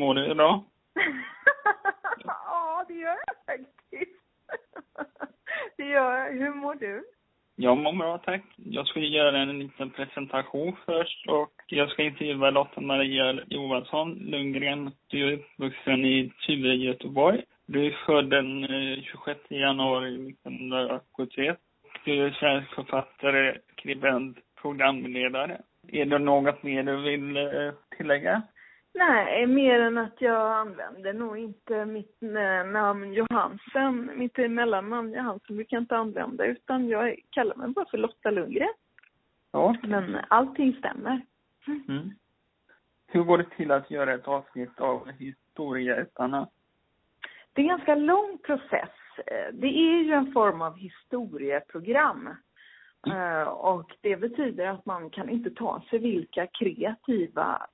mår du idag? ja, det gör jag faktiskt. det gör jag. Hur mår du? Jag mår bra, tack. Jag ska göra en liten presentation först och jag ska intervjua Lotta-Maria Johansson Lundgren. Du är uppvuxen i Ture, Göteborg. Du är född den 26 eh, januari 1971. Du är svensk författare, skribent, programledare. Är det något mer du vill eh, tillägga? Nej, mer än att jag använder nog inte mitt namn Johansen, mitt mellannamn Johansen brukar jag inte använda utan jag kallar mig bara för Lotta Lundgren. Ja. Men allting stämmer. Mm. Hur går det till att göra ett avsnitt av Historieätarna? Det är en ganska lång process. Det är ju en form av historieprogram. Mm. Och det betyder att man kan inte ta sig vilka kreativa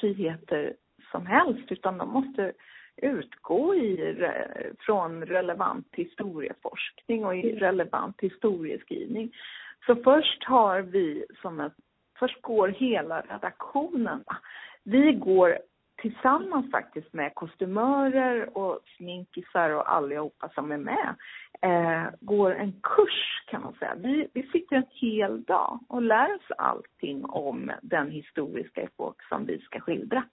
friheter som helst utan de måste utgå i, från relevant historieforskning och i relevant historieskrivning. Så först har vi som ett, först går hela redaktionen. Vi går tillsammans faktiskt med kostymörer och sminkisar och allihopa som är med, eh, går en kurs kan man säga. Vi, vi sitter en hel dag och lär oss allting om den historiska epok som vi ska skildra.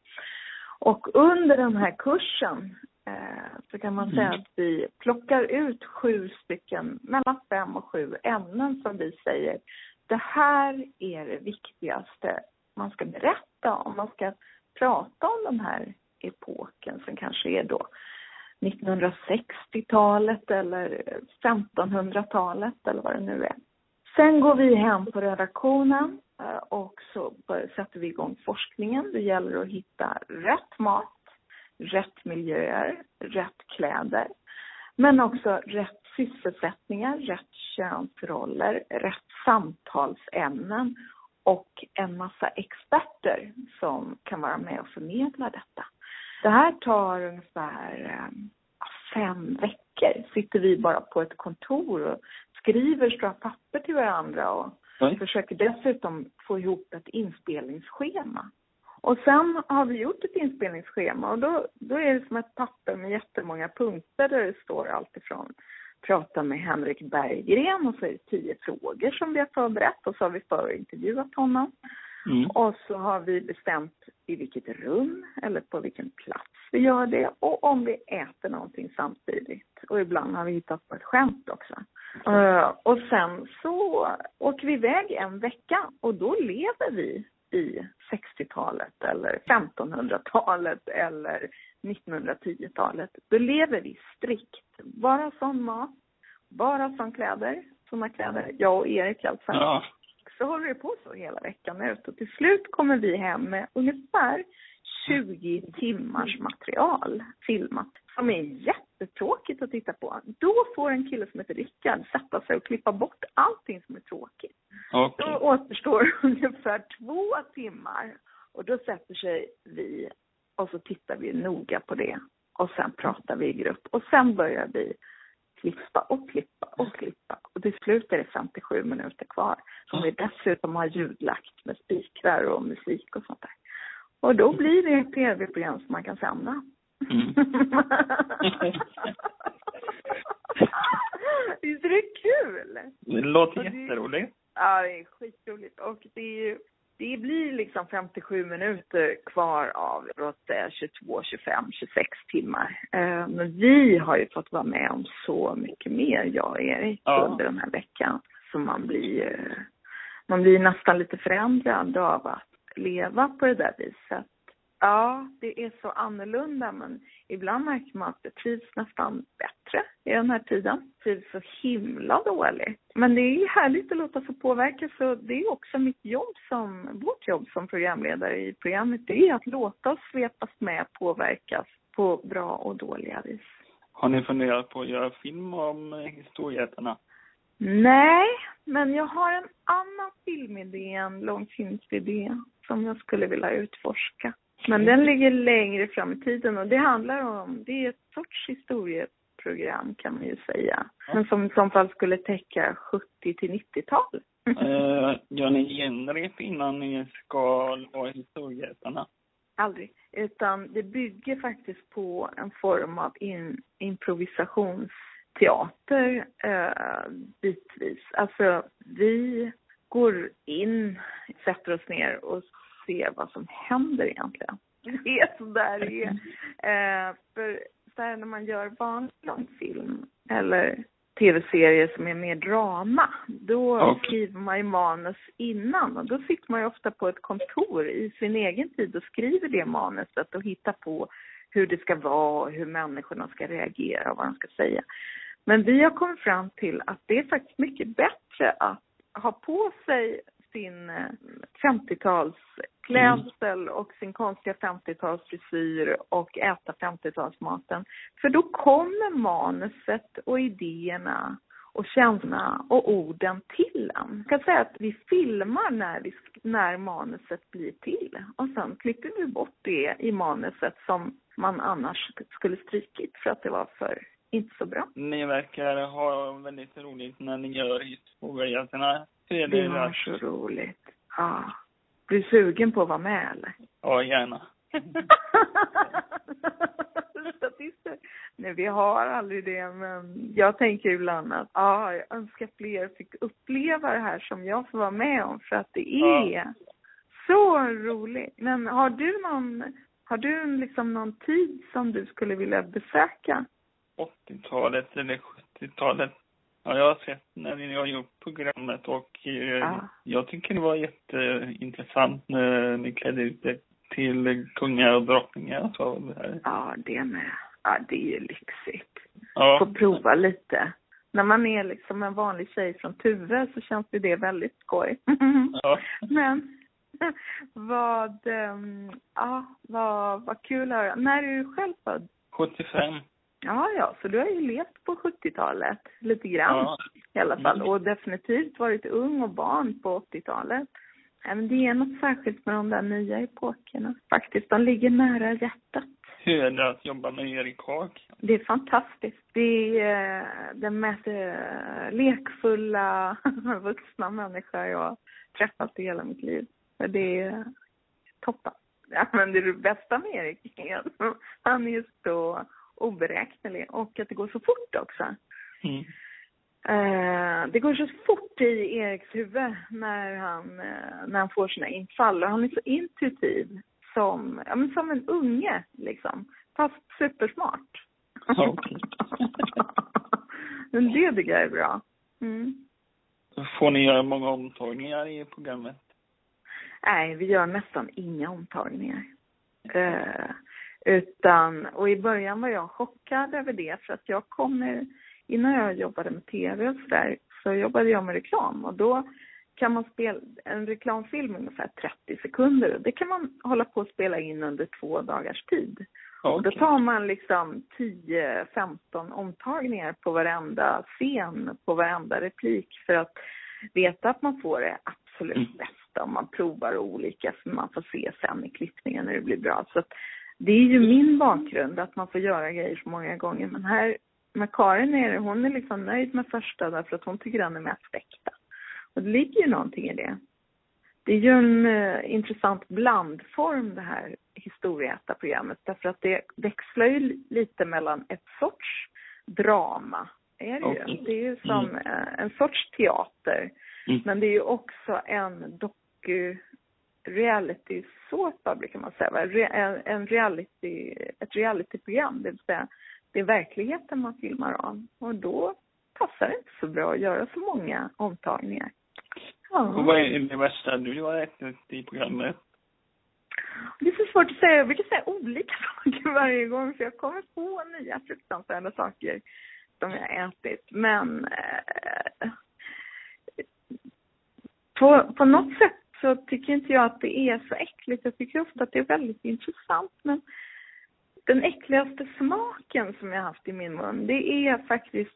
Och under den här kursen eh, så kan man mm. säga att vi plockar ut sju stycken, mellan fem och sju ämnen som vi säger, det här är det viktigaste man ska berätta om man ska prata om den här epoken som kanske är då 1960-talet eller 1500-talet eller vad det nu är. Sen går vi hem på redaktionen eh, och så sätter vi igång forskningen. Det gäller att hitta rätt mat, rätt miljöer, rätt kläder. Men också rätt sysselsättningar, rätt könsroller, rätt samtalsämnen och en massa experter som kan vara med och förmedla detta. Det här tar ungefär eh, fem veckor. Sitter vi bara på ett kontor och skriver stora papper till varandra och mm. försöker dessutom få ihop ett inspelningsschema. Och sen har vi gjort ett inspelningsschema och då, då är det som ett papper med jättemånga punkter där det står allt ifrån prata med Henrik Berggren och så är det tio frågor som vi har förberett och så har vi förintervjuat honom. Mm. Och så har vi bestämt i vilket rum eller på vilken plats vi gör det och om vi äter någonting samtidigt. Och ibland har vi hittat på ett skämt också. Uh, och sen så åker vi iväg en vecka och då lever vi i 60-talet eller 1500-talet eller 1910-talet. Då lever vi strikt. Bara sån mat, bara sån kläder, såna kläder. Jag och Erik alltså. Ja. Så håller det på så hela veckan ut och till slut kommer vi hem med ungefär 20 timmars material filmat som är jättetråkigt att titta på. Då får en kille som heter Rickard sätta sig och klippa bort allting som är tråkigt. Okay. Då återstår ungefär två timmar och då sätter sig vi och så tittar vi noga på det och sen pratar vi i grupp och sen börjar vi klippa och klippa och klippa och till slut är det 57 minuter kvar som vi dessutom har ljudlagt med spikrar och musik och sånt där. Och då blir det ett tv-program som man kan sända. Mm. Visst är det kul? Det låter jätteroligt. Ja, det är skitroligt. Och det ju det blir liksom 57 minuter kvar av, låt säga 22, 25, 26 timmar. Eh, men vi har ju fått vara med om så mycket mer, jag och Erik, ja. under den här veckan. Så man blir, man blir nästan lite förändrad av att leva på det där viset. Ja, det är så annorlunda men ibland märker man att det trivs nästan bättre i den här tiden. Det trivs så himla dåligt. Men det är härligt att låta sig påverkas och det är också mitt jobb som, vårt jobb som programledare i programmet, det är att låta oss svepas med, påverkas på bra och dåliga vis. Har ni funderat på att göra film om historieätarna? Nej, men jag har en annan filmidé, en långfilmsidé som jag skulle vilja utforska. Men den ligger längre fram i tiden och det handlar om, det är ett sorts historieprogram kan man ju säga. Men som i så fall skulle täcka 70 till 90-tal. Uh, gör ni genrep innan ni ska vara historieätarna? Aldrig. Utan det bygger faktiskt på en form av in, improvisationsteater eh, bitvis. Alltså vi går in, sätter oss ner och ser vad som händer egentligen. Det är så där det är. Eh, för så här när man gör vanlig långfilm eller tv-serier som är mer drama, då okay. skriver man ju manus innan och då sitter man ju ofta på ett kontor i sin egen tid och skriver det manuset och hittar på hur det ska vara, hur människorna ska reagera och vad de ska säga. Men vi har kommit fram till att det är faktiskt mycket bättre att ha på sig sin 50-talsklädsel mm. och sin konstiga 50-talsfrisyr och äta 50-talsmaten. För då kommer manuset och idéerna och känslorna och orden till en. Jag kan säga att vi filmar när, vi, när manuset blir till och sen klipper vi bort det i manuset som man annars skulle strykit för att det var för inte så bra. Ni verkar ha väldigt roligt när ni gör historieterna. Det var så roligt. Ja. Blir du sugen på att vara med eller? Ja, gärna. Statister. Nej, vi har aldrig det, men jag tänker ibland att ja, jag önskar fler fick uppleva det här som jag får vara med om, för att det är ja. så roligt. Men har du någon, har du liksom någon tid som du skulle vilja besöka? 80-talet eller 70-talet. Ja, jag har sett när ni har gjort programmet och eh, ja. jag tycker det var jätteintressant när ni klädde ut er till kungar och drottningar. Så det Ja, det med. Ja, det är ju lyxigt. Ja. Få prova lite. När man är liksom en vanlig tjej från Tuve så känns det, det väldigt skoj. Ja. Men vad, um, ja, vad, vad kul att höra. När är du själv född? 75. Ja, ja, så du har ju levt på 70-talet lite grann ja. i alla fall och definitivt varit ung och barn på 80-talet. Även det är något särskilt med de där nya epokerna faktiskt. De ligger nära hjärtat. Hur är det att jobba med Erik Haag? Det är fantastiskt. Det är eh, den mest eh, lekfulla vuxna människa jag träffat i hela mitt liv. Det är toppen. Ja, men det är det bästa med Erik. Han är så oberäknelig och att det går så fort också. Mm. Eh, det går så fort i Eriks huvud när han, eh, när han får sina infall och han är så intuitiv som, ja men som en unge liksom. Fast supersmart. Okay. men det tycker jag är bra. Mm. Får ni göra många omtagningar i programmet? Nej, vi gör nästan inga omtagningar. Uh, utan, och i början var jag chockad över det för att jag kommer, innan jag jobbade med tv och sådär, så jobbade jag med reklam och då kan man spela en reklamfilm ungefär 30 sekunder och det kan man hålla på att spela in under två dagars tid. Okay. Och då tar man liksom 10-15 omtagningar på varenda scen, på varenda replik för att veta att man får det absolut mm. bästa om man provar olika som man får se sen i klippningen när det blir bra. Så att det är ju min bakgrund att man får göra grejer så många gånger. Men här med Karin är det, hon är liksom nöjd med första därför att hon tycker den är mest äkta. Och det ligger ju någonting i det. Det är ju en uh, intressant blandform det här historieätarprogrammet därför att det växlar ju lite mellan ett sorts drama, är det okay. ju. Det är ju som mm. uh, en sorts teater. Mm. Men det är ju också en doku reality såpa brukar man säga, en reality, ett realityprogram, det vill säga det är verkligheten man filmar av. Och då passar det inte så bra att göra så många omtagningar. Ja. Och vad är det värsta du har ätit i programmet? Det är så svårt att säga. Jag brukar säga olika saker varje gång för jag kommer på nya fruktansvärda saker som jag har ätit. Men eh, på, på något sätt så tycker inte jag att det är så äckligt. Jag tycker ofta att det är väldigt intressant. Men den äckligaste smaken som jag haft i min mun, det är faktiskt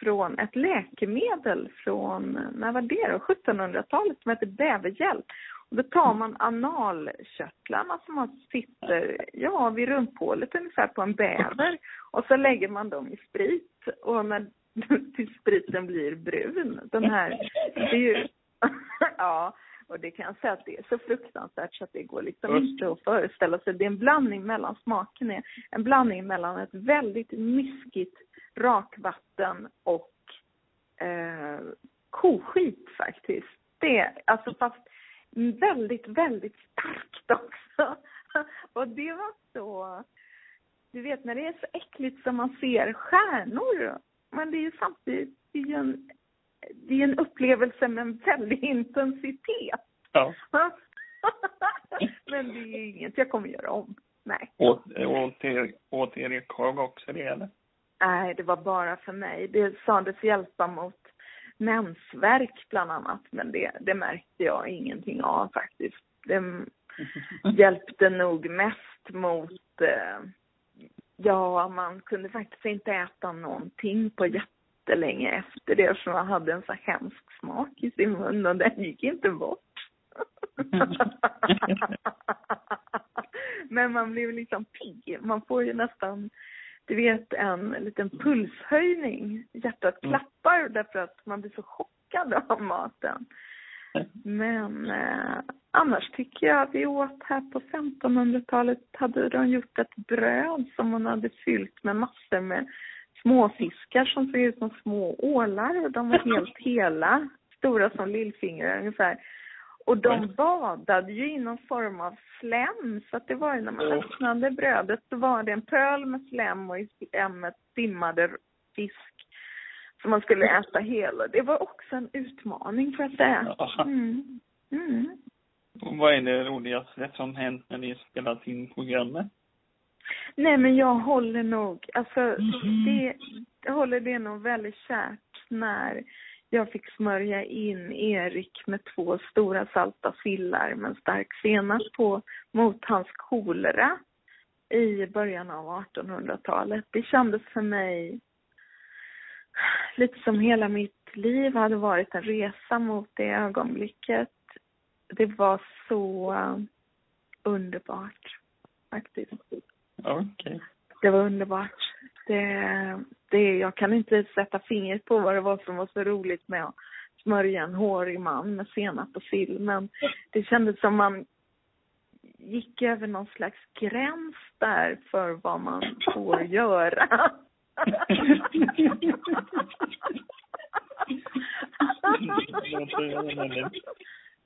från ett läkemedel från, när var det då? 1700-talet som heter bävergäll. Och då tar man analkörtlarna som man sitter, ja, vid rumphålet ungefär på en bäver. Och så lägger man dem i sprit. Och när till spriten blir brun, den här, det är ju, ja, och det kan jag säga att det är så fruktansvärt så att det går liksom inte att föreställa sig. Det är en blandning mellan, smaken är en blandning mellan ett väldigt myskigt rakvatten och eh, koskit faktiskt. Det är alltså fast väldigt, väldigt starkt också. Och det var så, du vet när det är så äckligt som man ser stjärnor. Men det är ju samtidigt, det är ju en, det är en upplevelse med en väldig intensitet. Ja. Men det är inget jag kommer göra om. Nej. Åt, åt, er, åt Erik Haag också det eller? Nej, det var bara för mig. Det sades hjälpa mot mensvärk bland annat, men det, det märkte jag ingenting av faktiskt. Det hjälpte nog mest mot, eh, ja, man kunde faktiskt inte äta någonting på jättelänge efter det, för man hade en så hemsk smak i sin mun och den gick inte bort. Men man blev liksom pigg. Man får ju nästan du vet, en liten pulshöjning. Hjärtat mm. klappar därför att man blir så chockad av maten. Men eh, annars tycker jag vi åt här på 1500-talet hade de gjort ett bröd som man hade fyllt med massor med småfiskar som såg ut som små ålar och de var helt hela, stora som lillfingrar ungefär. Och de badade ju i någon form av slem, så att det var ju när man öppnade brödet så var det en pöl med slem och i slemmet simmade fisk som man skulle äta hela. Det var också en utmaning för att säga. Mm. Mm. Och vad är det roligaste som hänt när ni spelat in programmet? Nej men jag håller nog, alltså mm. det, jag håller det nog väldigt kärt när jag fick smörja in Erik med två stora salta sillar med en stark senap på mot hans kolera i början av 1800-talet. Det kändes för mig lite som hela mitt liv hade varit en resa mot det ögonblicket. Det var så underbart, faktiskt. Okej. Okay. Det var underbart. Det, det, jag kan inte sätta fingret på vad det var som var så roligt med att smörja en hårig man med senap och sill, men det kändes som man gick över någon slags gräns där för vad man får göra.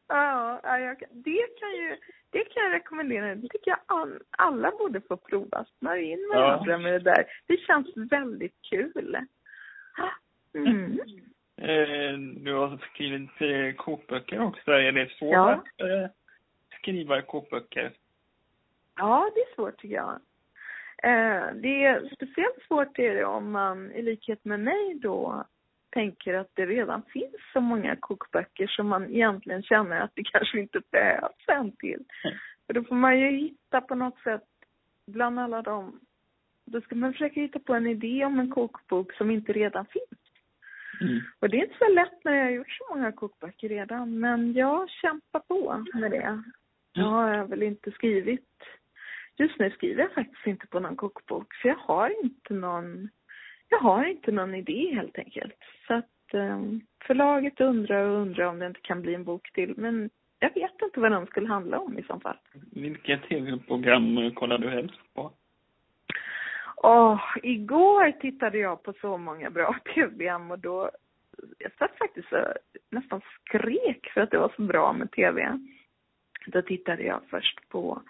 ja, jag, det kan ju det kan jag rekommendera. Det tycker jag alla borde få prova. Smörj in varandra ja. med det där. Det känns väldigt kul. Mm. Eh, du har skrivit eh, kokböcker också. Är det svårt ja. att eh, skriva kokböcker? Ja, det är svårt tycker jag. Det är speciellt svårt är det om man i likhet med mig då tänker att det redan finns så många kokböcker som man egentligen känner att det kanske inte behövs en till. Mm. För då får man ju hitta på något sätt bland alla dem, då ska man försöka hitta på en idé om en kokbok som inte redan finns. Mm. Och det är inte så lätt när jag har gjort så många kokböcker redan, men jag kämpar på med det. Jag har väl inte skrivit, just nu skriver jag faktiskt inte på någon kokbok, för jag har inte någon jag har inte någon idé helt enkelt. Så att eh, förlaget undrar och undrar om det inte kan bli en bok till. Men jag vet inte vad den skulle handla om i så fall. Vilket tv-program kollar du helst på? Åh, oh, igår tittade jag på så många bra tv-program och då, jag satt faktiskt och nästan skrek för att det var så bra med tv. Då tittade jag först på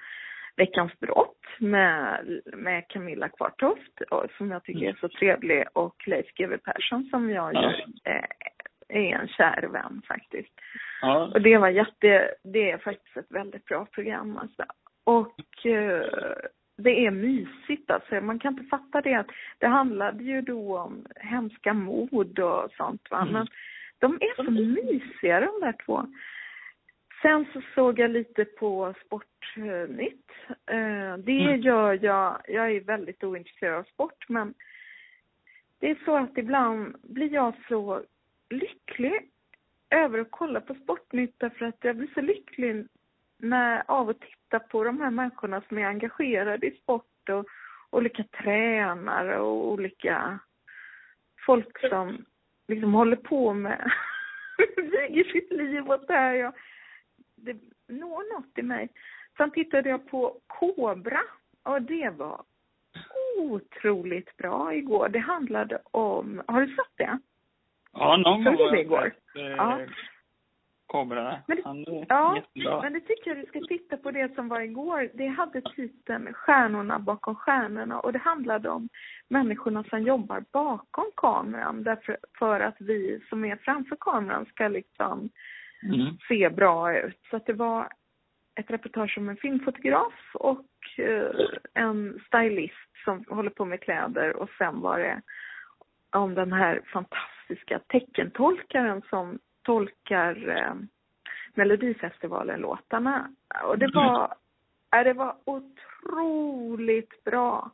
Veckans brott med, med Camilla Kvartoft som jag tycker är så trevlig och Leif GW Persson som jag ja. ju är, är en kär vän faktiskt. Ja. Och det var jätte, det är faktiskt ett väldigt bra program alltså. Och eh, det är mysigt alltså. Man kan inte fatta det att det handlade ju då om hemska mord och sånt va. Mm. Men de är så mysiga de där två. Sen så såg jag lite på Sportnytt. Eh, det mm. gör jag, jag är väldigt ointresserad av sport men det är så att ibland blir jag så lycklig över att kolla på Sportnytt därför att jag blir så lycklig när, av att titta på de här människorna som är engagerade i sport och olika tränare och olika folk som liksom håller på med, viger sitt liv åt det här. Jag, det når något i mig. Sen tittade jag på Kobra och det var otroligt bra igår. Det handlade om, har du sett det? Ja, någon gång du det igår? Eh, Ja. Kobra. Men det- Han är Ja, jättebra. men det tycker jag du ska titta på det som var igår. Det hade titeln Stjärnorna bakom stjärnorna och det handlade om människorna som jobbar bakom kameran därför för att vi som är framför kameran ska liksom Mm. se bra ut. Så att det var ett reportage om en filmfotograf och eh, en stylist som håller på med kläder och sen var det om den här fantastiska teckentolkaren som tolkar eh, Melodifestivalen-låtarna. Och det var, ja, det var otroligt bra.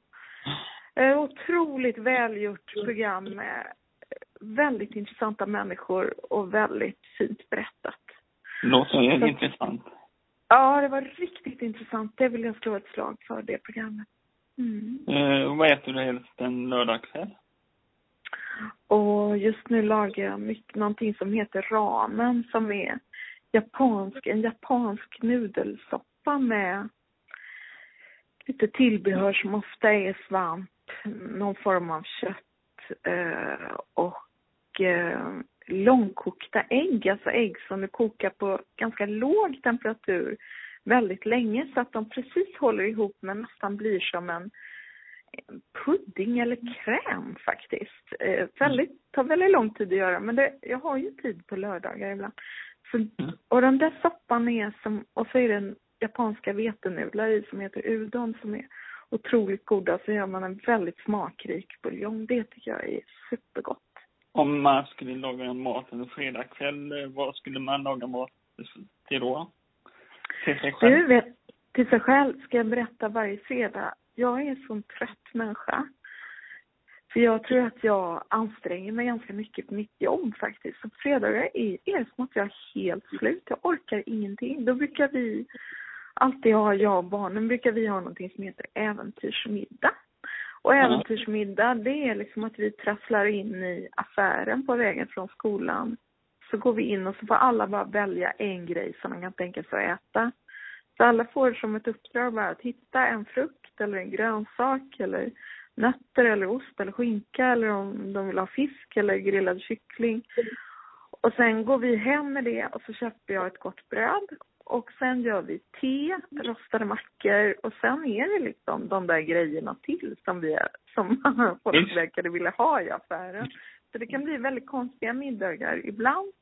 Eh, otroligt välgjort program med väldigt intressanta människor och väldigt fint berättat. Låter Så- intressant. Ja, det var riktigt intressant. Det vill jag slå ett slag för, det programmet. Mm. Eh, vad äter du helst en lördagskväll? Och just nu lagar jag mycket, någonting som heter ramen som är japansk, en japansk nudelsoppa med lite tillbehör som ofta är svamp, någon form av kött eh, och eh, långkokta ägg, alltså ägg som du kokar på ganska låg temperatur väldigt länge så att de precis håller ihop men nästan blir som en pudding eller kräm faktiskt. Eh, väldigt, tar väldigt lång tid att göra men det, jag har ju tid på lördagar ibland. Så, Mm. och den där soppan är som, och så är det en japanska vetenudlar i som heter udon som är otroligt goda. Så gör man en väldigt smakrik buljong. Det tycker jag är supergott. Om man skulle laga en mat en fredagkväll, eh, vad skulle man laga mat till då? Till sig själv? Du vet, till sig själv ska jag berätta varje fredag. Jag är en sån trött människa. För jag tror att jag anstränger mig ganska mycket på mitt jobb faktiskt. Så fredagar är, är det som att jag är helt slut. Jag orkar ingenting. Då brukar vi alltid ha, jag och barnen, brukar vi ha någonting som heter äventyrsmiddag. Och äventyrsmiddag, det är liksom att vi trasslar in i affären på vägen från skolan. Så går vi in och så får alla bara välja en grej som de kan tänka sig att äta. Så alla får som ett uppdrag bara att hitta en frukt eller en grönsak eller nötter eller ost eller skinka eller om de vill ha fisk eller grillad kyckling. Och sen går vi hem med det och så köper jag ett gott bröd och sen gör vi te, rostade mackor och sen är det liksom de där grejerna till som vi som folk verkade vilja ha i affären. Så det kan bli väldigt konstiga middagar. Ibland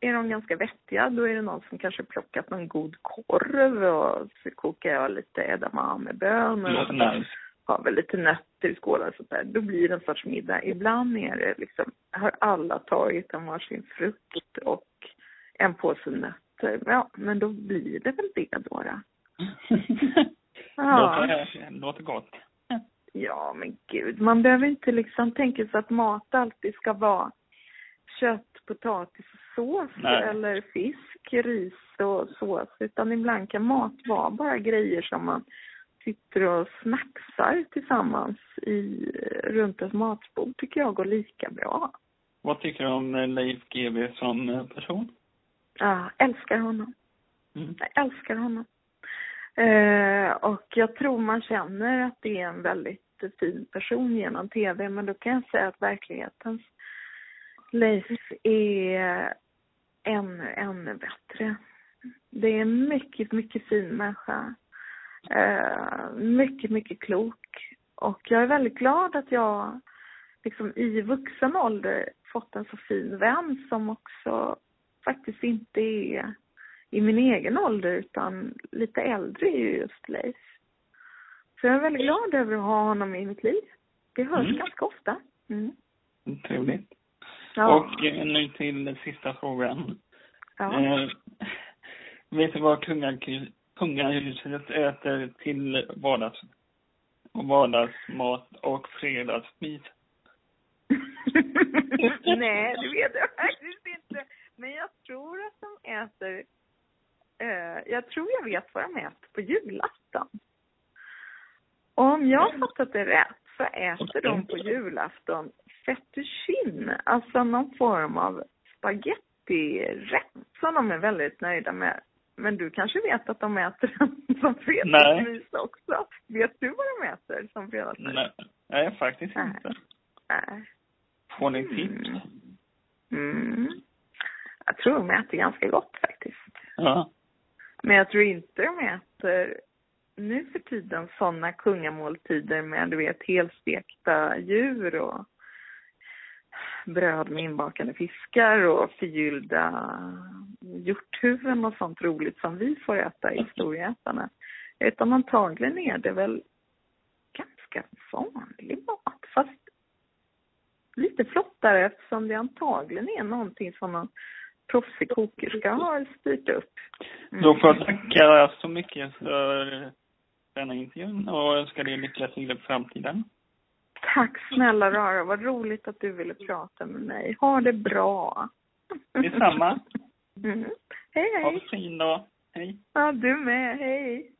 är de ganska vettiga. Då är det någon som kanske plockat någon god korv och så kokar jag lite edamamebönor och nice. har väl lite nötter i skålar och sånt där. Då blir det en sorts middag. Ibland är det liksom, har alla tagit en varsin frukt och en påse nötter. Ja, men då blir det väl det då. då. Ja. låter, låter gott. Ja, men gud, man behöver inte liksom tänka sig att mat alltid ska vara kött, potatis och sås Nej. eller fisk, ris och sås. Utan ibland kan mat vara bara grejer som man sitter och snacksar tillsammans i, runt ett matbord tycker jag går lika bra. Vad tycker du om eh, Leif GW som eh, person? Ja, älskar honom. Mm. Jag älskar honom. Eh, och jag tror man känner att det är en väldigt fin person genom tv, men då kan jag säga att verklighetens Leif är ännu, ännu bättre. Det är en mycket, mycket fin människa. Eh, mycket, mycket klok. Och jag är väldigt glad att jag liksom i vuxen ålder fått en så fin vän som också faktiskt inte är i min egen ålder utan lite äldre är ju just Leif. Så jag är väldigt glad över att ha honom i mitt liv. Det hörs Mm. ganska ofta. Mm. Trevligt. Ja. Och eh, nu till den sista frågan. ja. Eh, vet du vad kungahuset, äter till vardags, vardagsmat och fredagsmys? Nej, det vet jag faktiskt. Men jag tror att de äter... Eh, jag tror jag vet vad de äter på julafton. Och om jag har fattat det rätt så äter de på julafton fettuccine, alltså någon form av spagettirätt som de är väldigt nöjda med. Men du kanske vet att de äter den som fredagsmys också? Vet du vad de äter som fredagsmys? Nej, nej faktiskt Nej. inte. Nej. Får ni tips? Mm. Mm. Jag tror de äter ganska gott faktiskt. Ja. Men jag tror inte de äter nu för tiden sådana kungamåltider med, du vet, helstekta djur och bröd med inbakade fiskar och förgyllda hjorthuvuden och sånt roligt som vi får äta i Storgätarna. Utan antagligen är det väl ganska vanlig mat, fast lite flottare eftersom det antagligen är någonting som någon proffsig kokerska har styrt upp. Mm. Då får jag tacka så mycket för denna intervjun och önskar dig lycka till i framtiden. Tack snälla Rara, vad roligt att du ville prata med mig. Ha det bra. Detsamma. Mm. Hej Ha hej. det fin dag. Hej. Ja, du med. Hej.